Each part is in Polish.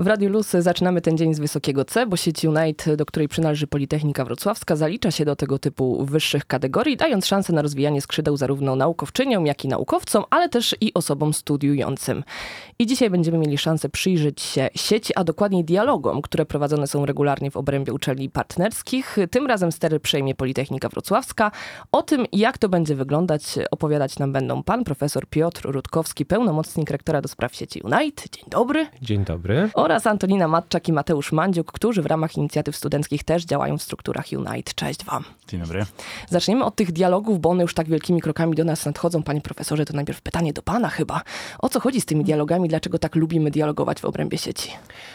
W Radiu Luz zaczynamy ten dzień z wysokiego C, bo sieć Unite, do której przynależy Politechnika Wrocławska, zalicza się do tego typu wyższych kategorii, dając szansę na rozwijanie skrzydeł zarówno naukowczyniom, jak i naukowcom, ale też i osobom studiującym. I dzisiaj będziemy mieli szansę przyjrzeć się sieci, a dokładniej dialogom, które prowadzone są regularnie w obrębie uczelni partnerskich. Tym razem stery przejmie Politechnika Wrocławska. O tym, jak to będzie wyglądać, opowiadać nam będą pan profesor Piotr Rutkowski, pełnomocnik rektora do spraw sieci Unite. Dzień dobry. Dzień dobry oraz Antonina Matczak i Mateusz Mandziuk, którzy w ramach inicjatyw studenckich też działają w strukturach Unite. Cześć Wam. Dzień dobry. Zaczniemy od tych dialogów, bo one już tak wielkimi krokami do nas nadchodzą. Panie profesorze, to najpierw pytanie do Pana chyba. O co chodzi z tymi dialogami? Dlaczego tak lubimy dialogować w obrębie sieci?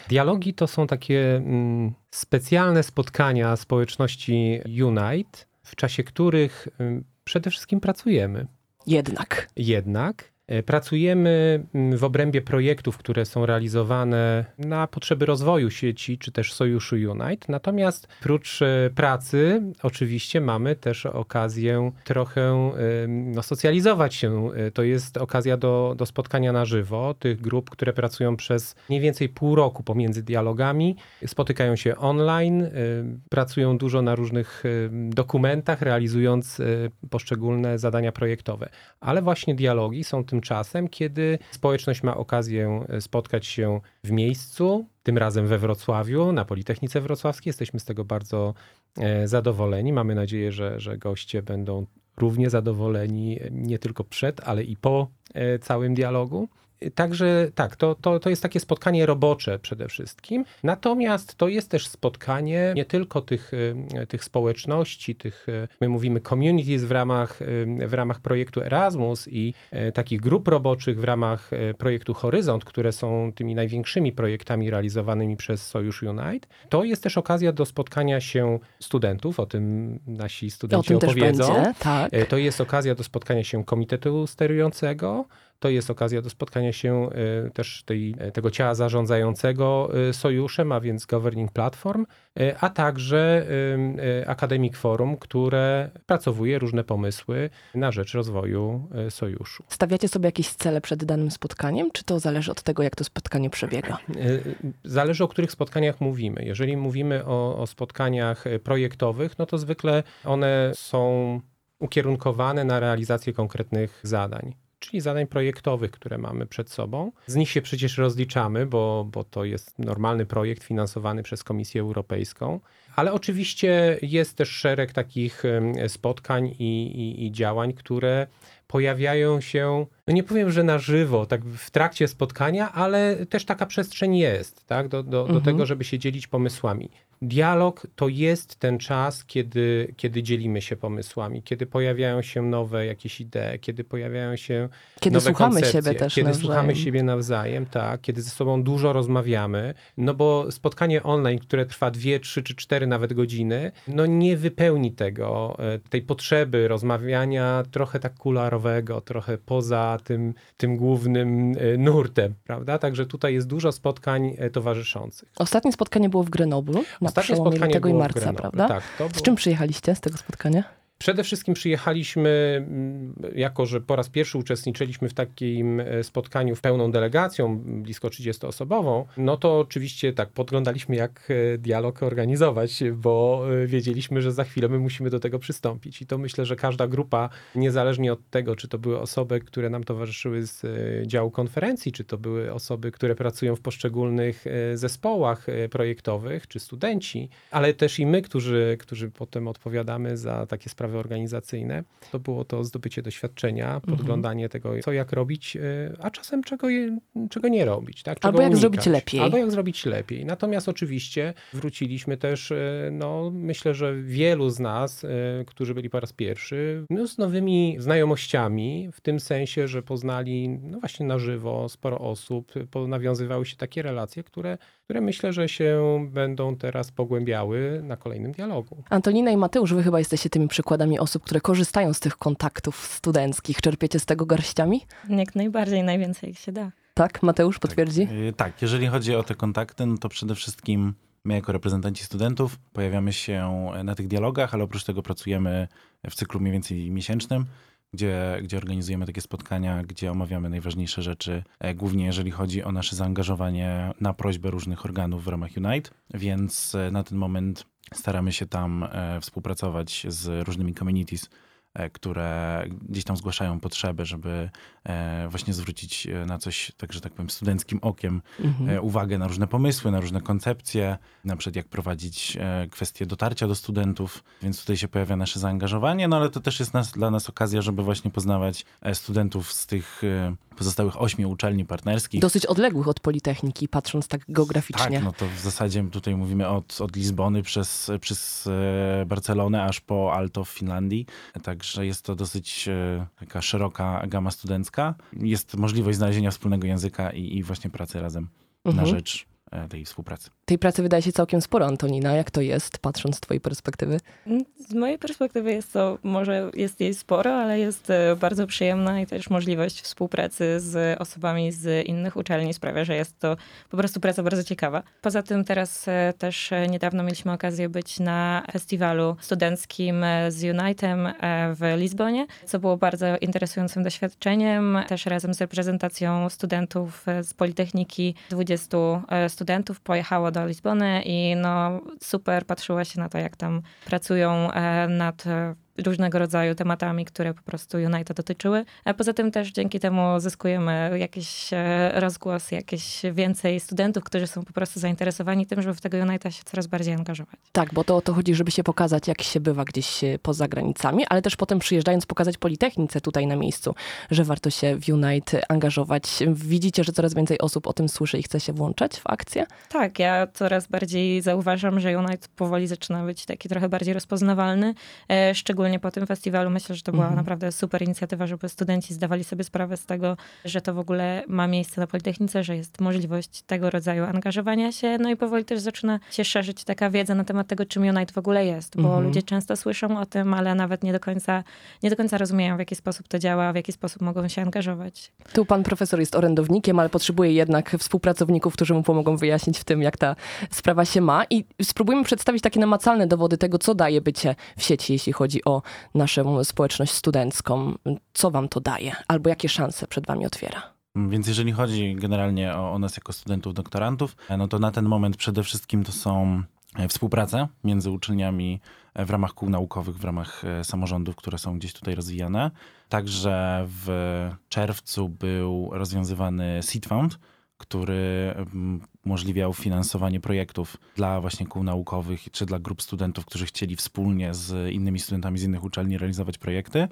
Dialogi to są takie mm, specjalne spotkania społeczności Unite, w czasie których mm, przede wszystkim pracujemy. Jednak. Jednak pracujemy mm, w obrębie projektów, które są realizowane na potrzeby rozwoju sieci czy też sojuszu Unite. Natomiast prócz e, pracy, oczywiście mamy też okazję trochę no, socjalizować się. E, to jest okazja do, do spotkania na żywo tych grup, które pracują przez mniej więcej pół roku pomiędzy dialogami. Spotykają się online, pracują dużo na różnych dokumentach, realizując poszczególne zadania projektowe. Ale właśnie dialogi są tym tym czasem, kiedy społeczność ma okazję e, spotkać się w miejscu, tym razem we Wrocławiu, na Politechnice Wrocławskiej. Jesteśmy z tego bardzo e, zadowoleni. Mamy nadzieję, że, że goście będą równie zadowoleni e, nie tylko przed, ale i po całym dialogu. Także tak, to, to, to jest takie spotkanie robocze przede wszystkim. Natomiast to jest też spotkanie nie tylko tych, y, tych społeczności, tych, y, my mówimy communities w ramach, y, w ramach projektu Erasmus i takich grup roboczych w ramach projektu Horyzont, które są tymi największymi projektami realizowanymi przez Sojusz Unite. To jest też okazja do spotkania się studentów, o tym nasi studenci o tym opowiedzą. Też będzie, tak. To jest okazja do spotkania się komitetu sterującego, to jest okazja do spotkania się e, też tej, e, tego ciała zarządzającego e, sojuszem, a więc Governing Platform, a także Academic Forum, które pracowuje różne pomysły na rzecz rozwoju sojuszu. Stawiacie sobie jakieś cele przed danym spotkaniem, czy to zależy od tego, jak to spotkanie przebiega? Zależy o których spotkaniach mówimy. Jeżeli mówimy o, o spotkaniach projektowych, no to zwykle one są ukierunkowane na realizację konkretnych zadań czyli zadań projektowych, które mamy przed sobą. Z nich się przecież rozliczamy, bo, bo to jest normalny projekt finansowany przez Komisję Europejską. Ale oczywiście jest też szereg takich spotkań i, i, i działań, które pojawiają się, no nie powiem, że na żywo, tak w trakcie spotkania, ale też taka przestrzeń jest, tak, do, do, mhm. do tego, żeby się dzielić pomysłami. Dialog to jest ten czas, kiedy, kiedy dzielimy się pomysłami, kiedy pojawiają się nowe jakieś idee, kiedy pojawiają się kiedy nowe słuchamy siebie też kiedy nawzajem. słuchamy siebie nawzajem, tak, kiedy ze sobą dużo rozmawiamy, no bo spotkanie online, które trwa dwie, trzy czy cztery nawet godziny, no nie wypełni tego, e, tej potrzeby rozmawiania trochę tak kularowego, trochę poza tym, tym głównym e, nurtem, prawda? Także tutaj jest dużo spotkań e, towarzyszących. Ostatnie spotkanie było w Grenoblu na Ostatnie przełomie lutego i marca, prawda? Tak, było... Z czym przyjechaliście z tego spotkania? Przede wszystkim przyjechaliśmy, mm, jako że po raz pierwszy uczestniczyliśmy w takim e, spotkaniu w pełną delegacją, blisko 30-osobową, no to oczywiście tak podglądaliśmy, jak e, dialog organizować, bo e, wiedzieliśmy, że za chwilę my musimy do tego przystąpić. I to myślę, że każda grupa, niezależnie od tego, czy to były osoby, które nam towarzyszyły z działu konferencji, czy to były osoby, które pracują w poszczególnych zespołach projektowych, czy studenci, ale też i my, którzy, którzy potem odpowiadamy za takie sprawy sprawy organizacyjne. To było to zdobycie doświadczenia, mhm. podglądanie tego, co jak robić, e, a czasem czego, je, czego nie robić. Tak? Czego Albo jak unikać. zrobić lepiej. Albo jak zrobić lepiej. Natomiast oczywiście wróciliśmy też, e, no myślę, że wielu z nas, e, którzy byli po raz pierwszy, no, z nowymi znajomościami, w tym sensie, że poznali no właśnie na żywo sporo osób, nawiązywały się takie relacje, które które myślę, że się będą teraz pogłębiały na kolejnym dialogu. Antonina i Mateusz, wy chyba jesteście tymi przykładami osób, które korzystają z tych kontaktów studenckich. Czerpiecie z tego garściami? Jak najbardziej, najwięcej jak się da. Tak, Mateusz potwierdzi? Tak, tak, jeżeli chodzi o te kontakty, no to przede wszystkim my jako reprezentanci studentów pojawiamy się na tych dialogach, ale oprócz tego pracujemy w cyklu mniej więcej miesięcznym gdzie, gdzie organizujemy takie spotkania, gdzie omawiamy najważniejsze rzeczy, e, głównie jeżeli chodzi o nasze zaangażowanie na prośbę różnych organów w ramach Unite, więc e, na ten moment staramy się tam e, współpracować z różnymi communities, które gdzieś tam zgłaszają potrzeby, żeby e, właśnie zwrócić e, na coś, tak że tak powiem, studenckim okiem mhm. uwagę na różne pomysły, na różne koncepcje, na przykład jak prowadzić kwestie dotarcia do studentów, więc tutaj się pojawia nasze zaangażowanie, no ale to też jest nas, dla nas okazja, żeby właśnie poznawać studentów z tych pozostałych ośmiu uczelni partnerskich. Dosyć odległych od Politechniki, patrząc tak geograficznie. Tak, no to w zasadzie tutaj mówimy od, od Lizbony przez, przez Barcelonę aż po Alto w Finlandii, tak że jest to dosyć e, taka szeroka gama studencka. Jest możliwość znalezienia wspólnego języka i, i właśnie pracy razem mhm. na rzecz e, tej współpracy. Tej pracy wydaje się całkiem sporo, Antonina. Jak to jest, patrząc z twojej perspektywy? Z mojej perspektywy jest to, może jest jej sporo, ale jest e, bardzo przyjemna i też możliwość współpracy z osobami z innych uczelni sprawia, że jest to po prostu praca bardzo ciekawa. Poza tym teraz e, też e, niedawno mieliśmy okazję być na festiwalu studenckim z Unitem w Lizbonie, co było bardzo interesującym doświadczeniem. Też razem z reprezentacją studentów z Politechniki 20 studentów pojechało do Lizbony i no super patrzyła się na to, jak tam pracują e, nad e, różnego rodzaju tematami, które po prostu United dotyczyły. A poza tym też dzięki temu zyskujemy jakiś e, rozgłos, jakieś więcej studentów, którzy są po prostu zainteresowani tym, żeby w tego United się coraz bardziej angażować. Tak, bo to o to chodzi, żeby się pokazać, jak się bywa gdzieś poza granicami, ale też potem przyjeżdżając pokazać Politechnice tutaj na miejscu, że warto się w Unite angażować. Widzicie, że coraz więcej osób o tym słyszy i chce się włączać w akcję? Tak, ja coraz bardziej zauważam, że Unite powoli zaczyna być taki trochę bardziej rozpoznawalny, e, szczególnie szczególnie po tym festiwalu myślę, że to była mhm. naprawdę super inicjatywa, żeby studenci zdawali sobie sprawę z tego, że to w ogóle ma miejsce na Politechnice, że jest możliwość tego rodzaju angażowania się. No i powoli też zaczyna się szerzyć taka wiedza na temat tego, czym Unite w ogóle jest, bo mhm. ludzie często słyszą o tym, ale nawet nie do końca, nie do końca rozumieją, w jaki sposób to działa, w jaki sposób mogą się angażować. Tu pan profesor jest orędownikiem, ale potrzebuje jednak współpracowników, którzy mu pomogą wyjaśnić w tym, jak ta sprawa się ma. I spróbujmy przedstawić takie namacalne dowody tego, co daje bycie w sieci, jeśli chodzi o naszą społeczność studencką. Co wam to daje? Albo jakie szanse przed wami otwiera? Więc jeżeli chodzi generalnie o, o nas jako studentów, doktorantów, no to na ten moment przede wszystkim to są e, współprace między uczelniami e, w ramach kół naukowych, w ramach e, samorządów, które są gdzieś tutaj rozwijane. Także w czerwcu był rozwiązywany Seed Fund, który mm, umożliwiał finansowanie projektów dla właśnie kół naukowych czy dla grup studentów, którzy chcieli wspólnie z innymi studentami z innych uczelni realizować projekty.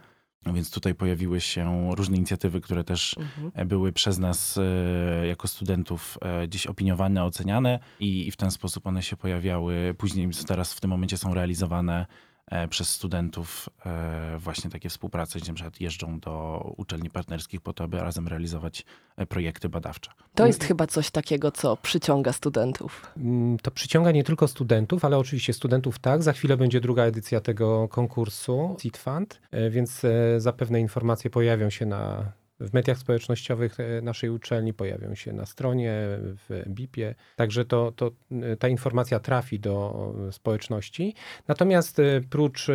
Więc tutaj pojawiły się różne inicjatywy, które też mhm. były przez nas e, jako studentów e, gdzieś opiniowane, oceniane i, w ten sposób one się pojawiały. Później teraz w tym momencie są realizowane E, przez studentów e, właśnie takie współprace, gdzie na przykład jeżdżą do uczelni partnerskich po to, aby razem realizować e, projekty badawcze. To jest chyba coś takiego, co przyciąga studentów. Mm, to przyciąga nie tylko studentów, ale oczywiście studentów tak. Za chwilę będzie druga edycja tego konkursu Seed Fund, więc zapewne informacje pojawią się na w mediach społecznościowych e, naszej uczelni, pojawią się na stronie, w BIP-ie. Także to, to, e, ta informacja trafi do społeczności. Natomiast e, prócz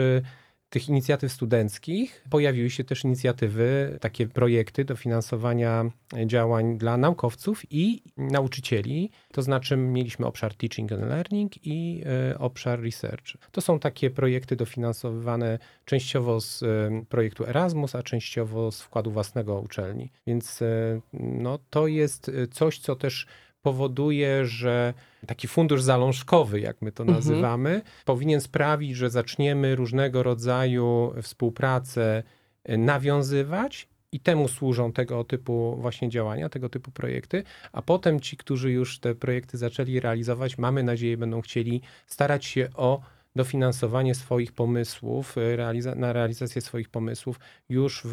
tych inicjatyw studenckich pojawiły się też inicjatywy, takie projekty dofinansowania działań dla naukowców i nauczycieli. To znaczy mieliśmy obszar Teaching and Learning i y, obszar Research. To są takie projekty dofinansowywane częściowo z y, projektu Erasmus, a częściowo z wkładu własnego uczelni. Więc y, no, to jest coś, co też powoduje, że taki fundusz zalążkowy, jak my to mhm. nazywamy, powinien sprawić, że zaczniemy różnego rodzaju współpracę e, nawiązywać i temu służą tego typu właśnie działania, tego typu projekty, a potem ci, którzy już te projekty zaczęli realizować, mamy nadzieję, będą chcieli starać się o dofinansowanie swoich pomysłów, y, realiza na realizację swoich pomysłów już w,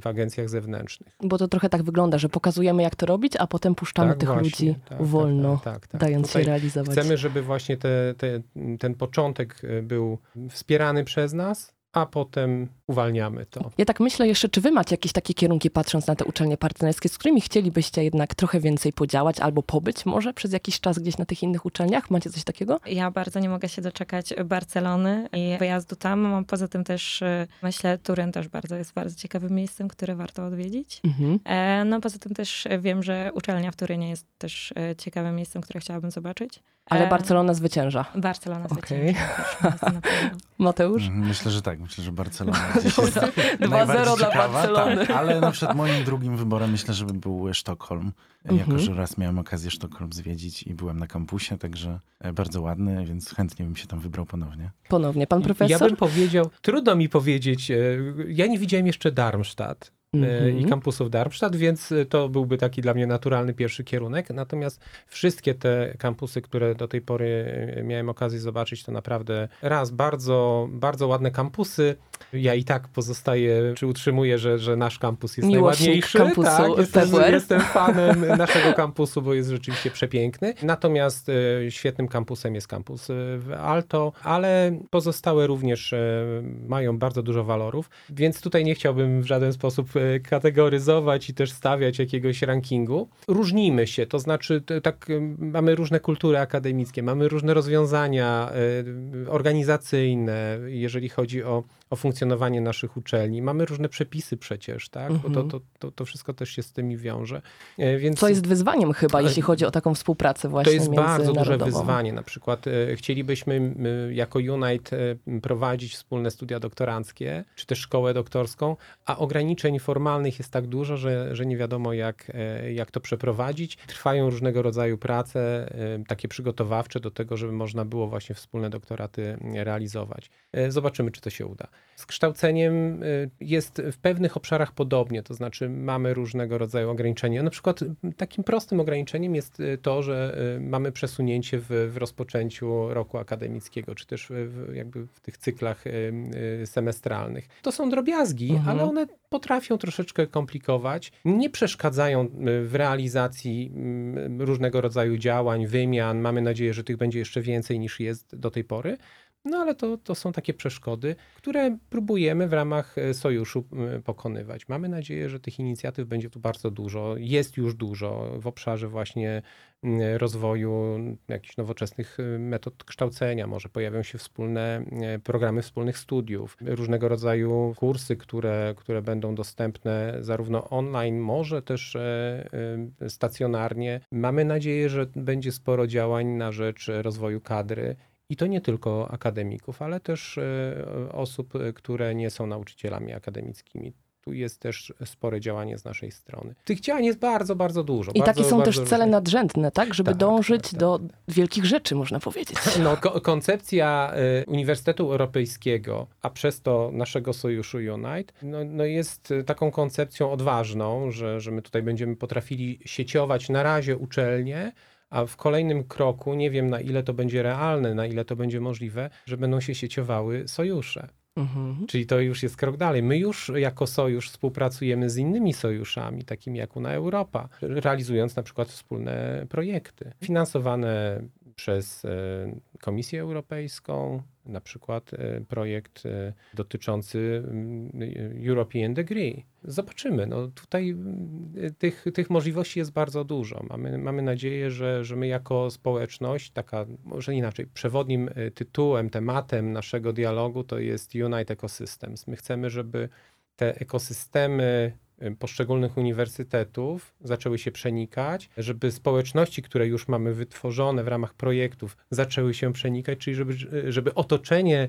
w, agencjach zewnętrznych. Bo to trochę tak wygląda, że pokazujemy jak to robić, a potem puszczamy tak, tych właśnie, ludzi tak, tak wolno, tak, tak, dając Tutaj się realizować. Chcemy, żeby właśnie te, te, ten początek y, był wspierany przez nas, a potem uwalniamy to. Ja tak myślę jeszcze, czy wy macie jakieś takie kierunki, patrząc na te uczelnie partnerskie, z którymi chcielibyście jednak trochę więcej podziałać albo pobyć może przez jakiś czas gdzieś na tych innych uczelniach? Macie coś takiego? Ja bardzo nie mogę się doczekać Barcelony i wyjazdu tam. Poza tym też y, myślę, Turyn też bardzo jest bardzo ciekawym miejscem, które warto odwiedzić. Mhm. E, No poza tym też wiem, że uczelnia w Turynie jest też e, ciekawym miejscem, które chciałabym zobaczyć. Ale Barcelona zwycięża. Barcelona Okej. zwycięża. Mateusz? Mhm, Myślę, że tak. Myślę, że Barcelona gdzieś jest Dobra, 2-0 najbardziej dla ciekawa, Barcelony. Tak, ale na przykład moim drugim wyborem myślę, żeby był Sztokholm. Mhm. Jako, że raz miałem okazję Sztokholm zwiedzić i byłem na kampusie, także e, bardzo ładny, więc chętnie bym się tam wybrał ponownie. Ponownie. Pan Ja profesor? bym powiedział, trudno mi powiedzieć, e, ja nie widziałem jeszcze Darmstadt. E, Mhm. i kampusów Darmstadt, więc e, to byłby taki dla mnie naturalny pierwszy kierunek. Natomiast wszystkie te kampusy, które do tej pory e, miałem okazję zobaczyć, to naprawdę raz bardzo, bardzo ładne kampusy. Ja i tak pozostaję, czy utrzymuję, że, że nasz kampus jest Miłośnik najładniejszy. kampusu tak, jestem, jestem fanem naszego kampusu, bo jest rzeczywiście przepiękny. Natomiast e, świetnym kampusem jest kampus e, w Alto, ale pozostałe również e, mają bardzo dużo walorów, więc tutaj nie chciałbym w żaden sposób kategoryzować i też stawiać jakiegoś rankingu. Różnimy się, to znaczy tak mamy różne kultury akademickie, mamy różne rozwiązania organizacyjne, jeżeli chodzi o, o funkcjonowanie naszych uczelni. Mamy różne przepisy przecież, tak? Bo to, Mhm. to, to, to wszystko też się z tymi wiąże. E, Więc Co jest wyzwaniem chyba, Ale- jeśli chodzi o taką współpracę właśnie to jest bardzo duże wyzwanie. Na przykład e, chcielibyśmy jako Unite e, prowadzić wspólne studia doktoranckie, czy też szkołę doktorską, a ograniczeń formalnych jest tak dużo, że, że nie wiadomo jak, jak to przeprowadzić. Trwają różnego rodzaju prace, takie przygotowawcze do tego, żeby można było właśnie wspólne doktoraty realizować. Zobaczymy, czy to się uda. Z kształceniem y, jest w pewnych obszarach podobnie, to znaczy mamy różnego rodzaju ograniczenia. Na przykład takim prostym ograniczeniem jest y, to, że y, mamy przesunięcie w, w rozpoczęciu roku akademickiego, czy też w, jakby w tych cyklach semestralnych. To są drobiazgi, Mhm. ale one potrafią troszeczkę komplikować, nie przeszkadzają w realizacji różnego rodzaju działań, wymian. Mamy nadzieję, że tych będzie jeszcze więcej niż jest do tej pory. No ale to, to są takie przeszkody, które próbujemy w ramach e, sojuszu pokonywać. Mamy nadzieję, że tych inicjatyw będzie tu bardzo dużo. Jest już dużo w obszarze właśnie rozwoju jakichś nowoczesnych e, metod kształcenia. Może pojawią się wspólne e, programy wspólnych studiów, różnego rodzaju kursy, które, które będą dostępne zarówno online, może też stacjonarnie. Mamy nadzieję, że będzie sporo działań na rzecz rozwoju kadry. I to nie tylko akademików, ale też e, osób, e, które nie są nauczycielami akademickimi. Tu jest też spore działanie z naszej strony. Tych działań jest bardzo, bardzo dużo. I bardzo, takie są też cele nadrzędne, tak? Żeby Tak, dążyć tak, tak, do wielkich rzeczy, można powiedzieć. No, ko- koncepcja y, Uniwersytetu Europejskiego, a przez to naszego sojuszu Unite, no, no jest taką koncepcją odważną, że, że my tutaj będziemy potrafili sieciować na razie uczelnie, a w kolejnym kroku, nie wiem na ile to będzie realne, na ile to będzie możliwe, że będą się sieciowały sojusze. Mhm. Czyli to już jest krok dalej. My już jako sojusz współpracujemy z innymi sojuszami, takimi jak Unia Europa, realizując na przykład wspólne projekty finansowane przez e, Komisję Europejską, na przykład e, projekt e, dotyczący mm, European Degree. Zobaczymy. No tutaj mm, tych, tych możliwości jest bardzo dużo. Mamy, mamy nadzieję, że, że my jako społeczność, taka może inaczej, przewodnim tytułem, tematem naszego dialogu to jest Unite Ecosystems. My chcemy, żeby te ekosystemy poszczególnych uniwersytetów zaczęły się przenikać, żeby społeczności, które już mamy wytworzone w ramach projektów, zaczęły się przenikać, czyli żeby, żeby otoczenie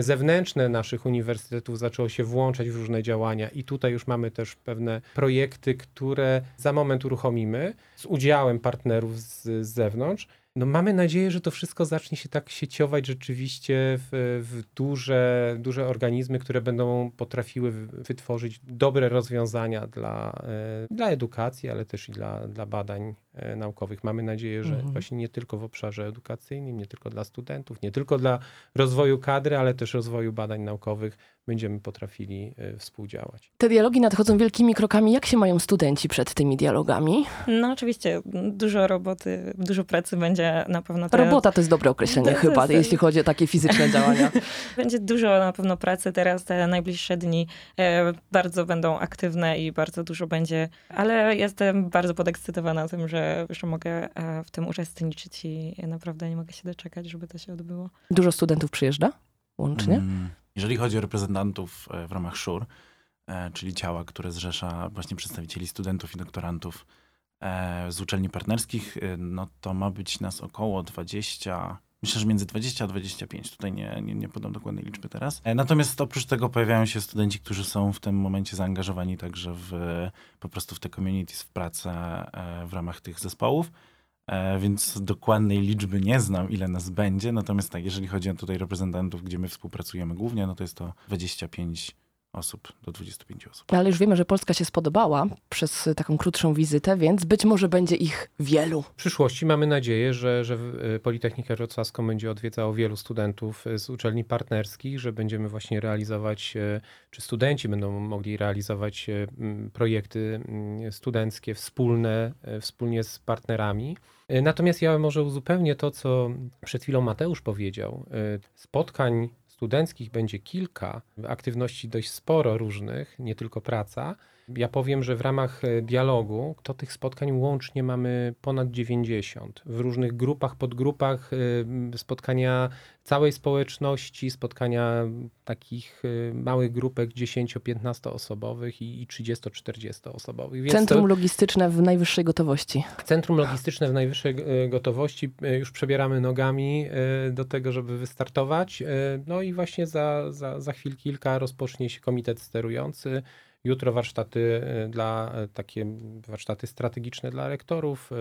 zewnętrzne naszych uniwersytetów zaczęło się włączać w różne działania. I tutaj już mamy też pewne projekty, które za moment uruchomimy z udziałem partnerów z, z zewnątrz. No mamy nadzieję, że to wszystko zacznie się tak sieciować rzeczywiście w, w duże, duże organizmy, które będą potrafiły wy- wytworzyć dobre rozwiązania dla, e, dla edukacji, ale też i dla, dla badań e, naukowych. Mamy nadzieję, że Mhm. właśnie nie tylko w obszarze edukacyjnym, nie tylko dla studentów, nie tylko dla rozwoju kadry, ale też rozwoju badań naukowych będziemy potrafili e, współdziałać. Te dialogi nadchodzą wielkimi krokami. Jak się mają studenci przed tymi dialogami? No oczywiście, dużo roboty, dużo pracy będzie na pewno. Teraz... Robota to jest dobre określenie To chyba, jest- jeśli chodzi o takie fizyczne działania. Będzie dużo na pewno pracy teraz, te najbliższe dni e, bardzo będą aktywne i bardzo dużo będzie, ale jestem bardzo podekscytowana tym, że, że mogę e, w tym uczestniczyć i naprawdę nie mogę się doczekać, żeby to się odbyło. Dużo studentów przyjeżdża łącznie? Mm, Jeżeli chodzi o reprezentantów e, w ramach SZUR, e, czyli ciała, które zrzesza właśnie przedstawicieli studentów i doktorantów e, z uczelni partnerskich, no to ma być nas około 20, myślę, że między 20 a 25. Tutaj nie, nie, nie podam dokładnej liczby teraz. Natomiast oprócz tego pojawiają się studenci, którzy są w tym momencie zaangażowani także w, po prostu w te communities, w pracę w ramach tych zespołów. E, Więc dokładnej liczby nie znam, ile nas będzie. Natomiast tak, jeżeli chodzi o tutaj reprezentantów, gdzie my współpracujemy głównie, no to jest to 25 osób do 25 osób. Ale już wiemy, że Polska się spodobała przez taką krótszą wizytę, więc być może będzie ich wielu. W przyszłości mamy nadzieję, że, że y, Politechnika Wrocławską będzie odwiedzało wielu studentów z uczelni partnerskich, że będziemy właśnie realizować, y, czy studenci będą mogli realizować projekty studenckie wspólne, wspólnie z partnerami. Y, Natomiast ja może uzupełnię to, co przed chwilą Mateusz powiedział. Y, Spotkań studenckich będzie kilka, aktywności dość sporo różnych, nie tylko praca. Ja powiem, że w ramach e, dialogu to tych spotkań łącznie mamy ponad 90. W różnych grupach, podgrupach, e, spotkania całej społeczności, spotkania takich e, małych grupek 10-15 osobowych i i 30-40 osobowych. Więc Centrum to, logistyczne w najwyższej gotowości. centrum logistyczne w najwyższej gotowości już przebieramy nogami do tego, żeby wystartować. No i właśnie za, za, za chwil kilka rozpocznie się komitet sterujący. Jutro warsztaty e, dla e, takie warsztaty strategiczne dla rektorów, e,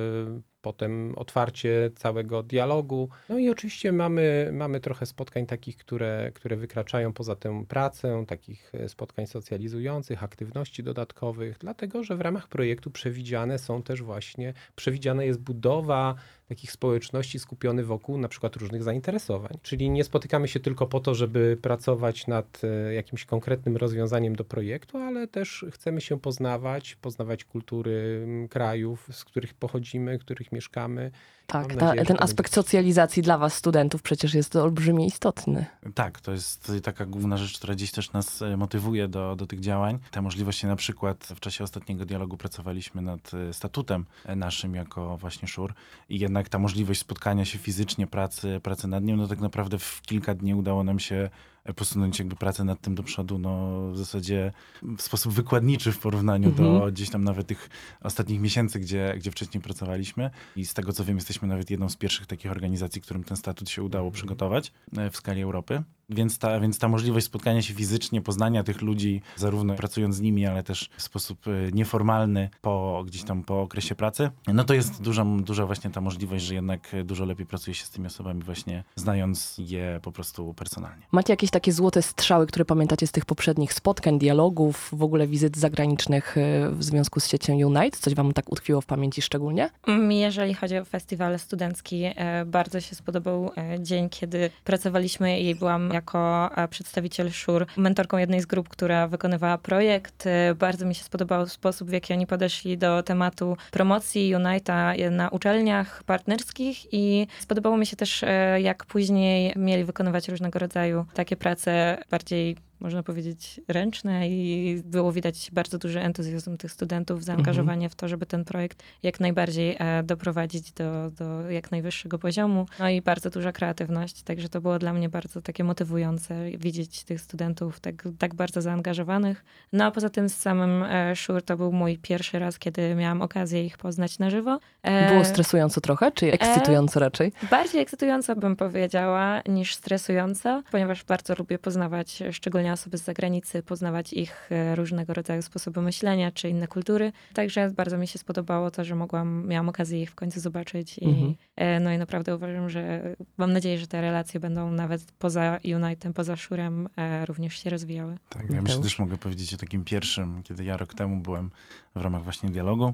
potem otwarcie całego dialogu. No i oczywiście mamy, mamy trochę spotkań takich, które, które wykraczają poza tę pracę, takich e, spotkań socjalizujących, aktywności dodatkowych, dlatego że w ramach projektu przewidziane są też właśnie, przewidziana jest budowa takich społeczności skupionych wokół na przykład różnych zainteresowań. Czyli nie spotykamy się tylko po to, żeby pracować nad e, jakimś konkretnym rozwiązaniem do projektu, ale też chcemy się poznawać, poznawać kultury krajów, z których pochodzimy, w których mieszkamy. Tak, ta, nadzieję, ten aspekt będzie- socjalizacji dla was, studentów, przecież jest olbrzymie istotny. Tak, to jest taka główna rzecz, która dziś też nas e, motywuje do, do tych działań. Te możliwości na przykład w czasie ostatniego dialogu pracowaliśmy nad e, statutem e, naszym jako właśnie szur i jednak ta możliwość spotkania się fizycznie, pracy, pracy nad nim, no tak naprawdę w kilka dni udało nam się posunąć jakby pracę nad tym do przodu, no w zasadzie w sposób wykładniczy w porównaniu do Mhm. gdzieś tam nawet tych ostatnich miesięcy, gdzie, gdzie wcześniej pracowaliśmy i z tego co wiem jesteśmy nawet jedną z pierwszych takich organizacji, którym ten statut się udało przygotować e, w skali Europy. Więc ta, więc ta możliwość spotkania się fizycznie, poznania tych ludzi, zarówno pracując z nimi, ale też w sposób e, nieformalny po gdzieś tam po okresie pracy, no to jest duża, duża właśnie ta możliwość, że jednak dużo lepiej pracuje się z tymi osobami właśnie znając je po prostu personalnie. Macie jakieś takie złote strzały, które pamiętacie z tych poprzednich spotkań, dialogów, w ogóle wizyt zagranicznych y, w związku z siecią Unite? Coś wam tak utkwiło w pamięci szczególnie? Mm, Jeżeli chodzi o festiwal studencki, e, bardzo się spodobał e, dzień, kiedy pracowaliśmy i byłam jako e, przedstawiciel SZUR mentorką jednej z grup, która wykonywała projekt. E, Bardzo mi się spodobał sposób, w jaki oni podeszli do tematu promocji Unite'a na uczelniach partnerskich i spodobało mi się też, e, jak później mieli wykonywać różnego rodzaju takie prace bardziej można powiedzieć, ręczne i było widać bardzo duży entuzjazm tych studentów, zaangażowanie w to, żeby ten projekt jak najbardziej e, doprowadzić do, do jak najwyższego poziomu. No i bardzo duża kreatywność, także to było dla mnie bardzo takie motywujące widzieć tych studentów tak, tak bardzo zaangażowanych. No a poza tym z samym e, Szur to był mój pierwszy raz, kiedy miałam okazję ich poznać na żywo. E, Było stresująco trochę, czy ekscytująco raczej? Bardziej ekscytująco bym powiedziała niż stresująco, ponieważ bardzo lubię poznawać szczególnie osoby z zagranicy, poznawać ich e, różnego rodzaju sposoby myślenia czy inne kultury. Także bardzo mi się spodobało to, że mogłam, miałam okazję ich w końcu zobaczyć i Mhm. e, no i naprawdę uważam, że mam nadzieję, że te relacje będą nawet poza Unitem, poza Szurem e, również się rozwijały. Tak, ja myślę, Mateusz? też mogę powiedzieć o takim pierwszym, kiedy ja rok temu byłem w ramach właśnie dialogu.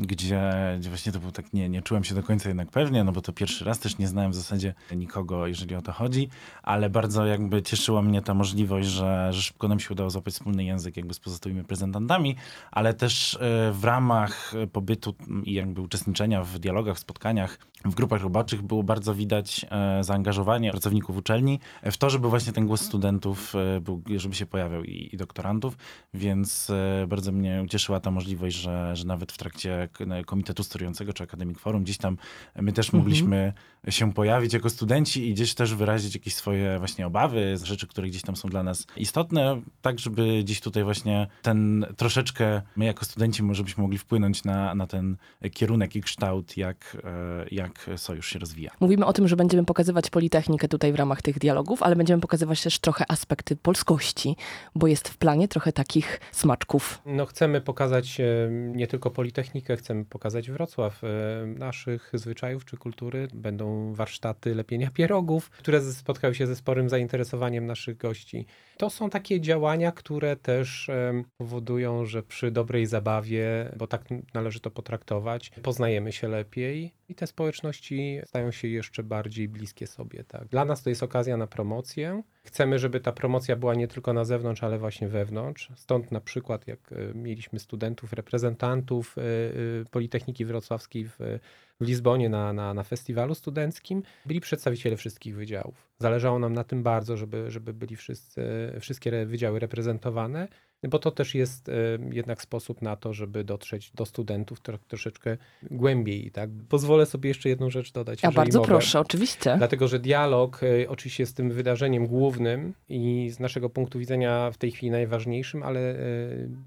Gdzie, gdzie właśnie to był tak, nie, nie czułem się do końca jednak pewnie, no bo to pierwszy raz też nie znałem w zasadzie nikogo, jeżeli o to chodzi, ale bardzo jakby cieszyła mnie ta możliwość, że, że szybko nam się udało złapać wspólny język jakby z pozostałymi reprezentantami, ale też e, w ramach pobytu i jakby uczestniczenia w dialogach, spotkaniach, w grupach roboczych było bardzo widać e, zaangażowanie pracowników uczelni w to, żeby właśnie ten głos studentów e, był, żeby się pojawiał i, i doktorantów, więc bardzo mnie ucieszyła ta możliwość, że, że nawet w trakcie Komitetu Sterującego czy Academic Forum gdzieś tam my też mhm. mogliśmy się pojawić jako studenci i gdzieś też wyrazić jakieś swoje właśnie obawy, rzeczy, które gdzieś tam są dla nas istotne, tak żeby gdzieś tutaj właśnie ten troszeczkę my jako studenci może byśmy mogli wpłynąć na, na ten kierunek i kształt, jak, e, jak sojusz się rozwija. Mówimy o tym, że będziemy pokazywać Politechnikę tutaj w ramach tych dialogów, ale będziemy pokazywać też trochę aspekty polskości, bo jest w planie trochę takich smaczków. No chcemy pokazać e, nie tylko Politechnikę, chcemy pokazać Wrocław, e, naszych zwyczajów czy kultury. Będą warsztaty lepienia pierogów, które spotkały się ze sporym zainteresowaniem naszych gości. To są takie działania, które też powodują, że przy dobrej zabawie, bo tak należy to potraktować, poznajemy się lepiej i te społeczności stają się jeszcze bardziej bliskie sobie. Tak. Dla nas to jest okazja na promocję. Chcemy, żeby ta promocja była nie tylko na zewnątrz, ale właśnie wewnątrz. Stąd na przykład, jak e, mieliśmy studentów, reprezentantów e, e, Politechniki Wrocławskiej w, w Lizbonie na, na, na festiwalu studenckim, byli przedstawiciele wszystkich wydziałów. Zależało nam na tym bardzo, żeby, żeby byli wszyscy, wszystkie wydziały reprezentowane bo to też jest e, jednak sposób na to, żeby dotrzeć do studentów troszeczkę głębiej. Tak? Pozwolę sobie jeszcze jedną rzecz dodać. Ja bardzo mogę. proszę, oczywiście. Dlatego, że dialog e, oczywiście jest tym wydarzeniem głównym i z naszego punktu widzenia w tej chwili najważniejszym, ale e,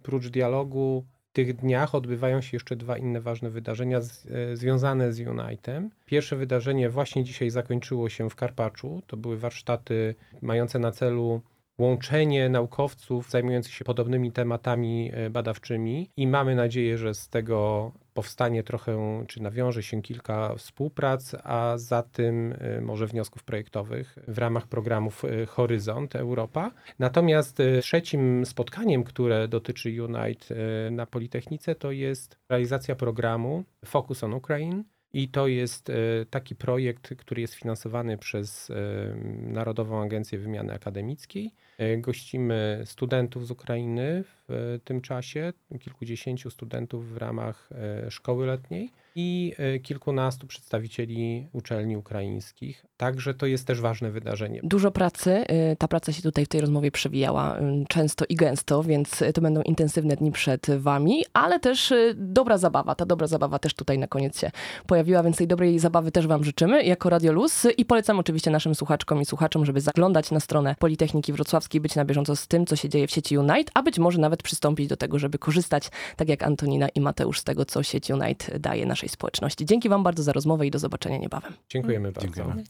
prócz dialogu w tych dniach odbywają się jeszcze dwa inne ważne wydarzenia z, związane z Unitem. Pierwsze wydarzenie właśnie dzisiaj zakończyło się w Karpaczu. To były warsztaty mające na celu łączenie naukowców zajmujących się podobnymi tematami e, badawczymi i mamy nadzieję, że z tego powstanie trochę, czy nawiąże się kilka współprac, a za tym e, może wniosków projektowych w ramach programów e, Horyzont Europa. Natomiast trzecim spotkaniem, które dotyczy Unite na Politechnice, to jest realizacja programu Focus on Ukraine, i to jest e, taki projekt, który jest finansowany przez e, Narodową Agencję Wymiany Akademickiej. E, gościmy studentów z Ukrainy w tym czasie, kilkudziesięciu studentów w ramach szkoły letniej i e, kilkunastu przedstawicieli uczelni ukraińskich. Także to jest też ważne wydarzenie. Dużo pracy. E, ta praca się tutaj w tej rozmowie przewijała często i gęsto, więc to będą intensywne dni przed wami, ale też dobra zabawa. Ta dobra zabawa też tutaj na koniec się pojawiła, więc tej dobrej zabawy też wam życzymy jako Radio Luz i polecam oczywiście naszym słuchaczkom i słuchaczom, żeby zaglądać na stronę Politechniki Wrocławskiej, być na bieżąco z tym, co się dzieje w sieci Unite, a być może nawet przystąpić do tego, żeby korzystać, tak jak Antonina i Mateusz, z tego, co sieć Unite daje naszej społeczności. Dzięki Wam bardzo za rozmowę i do zobaczenia niebawem. Dziękujemy bardzo. Dziękujemy.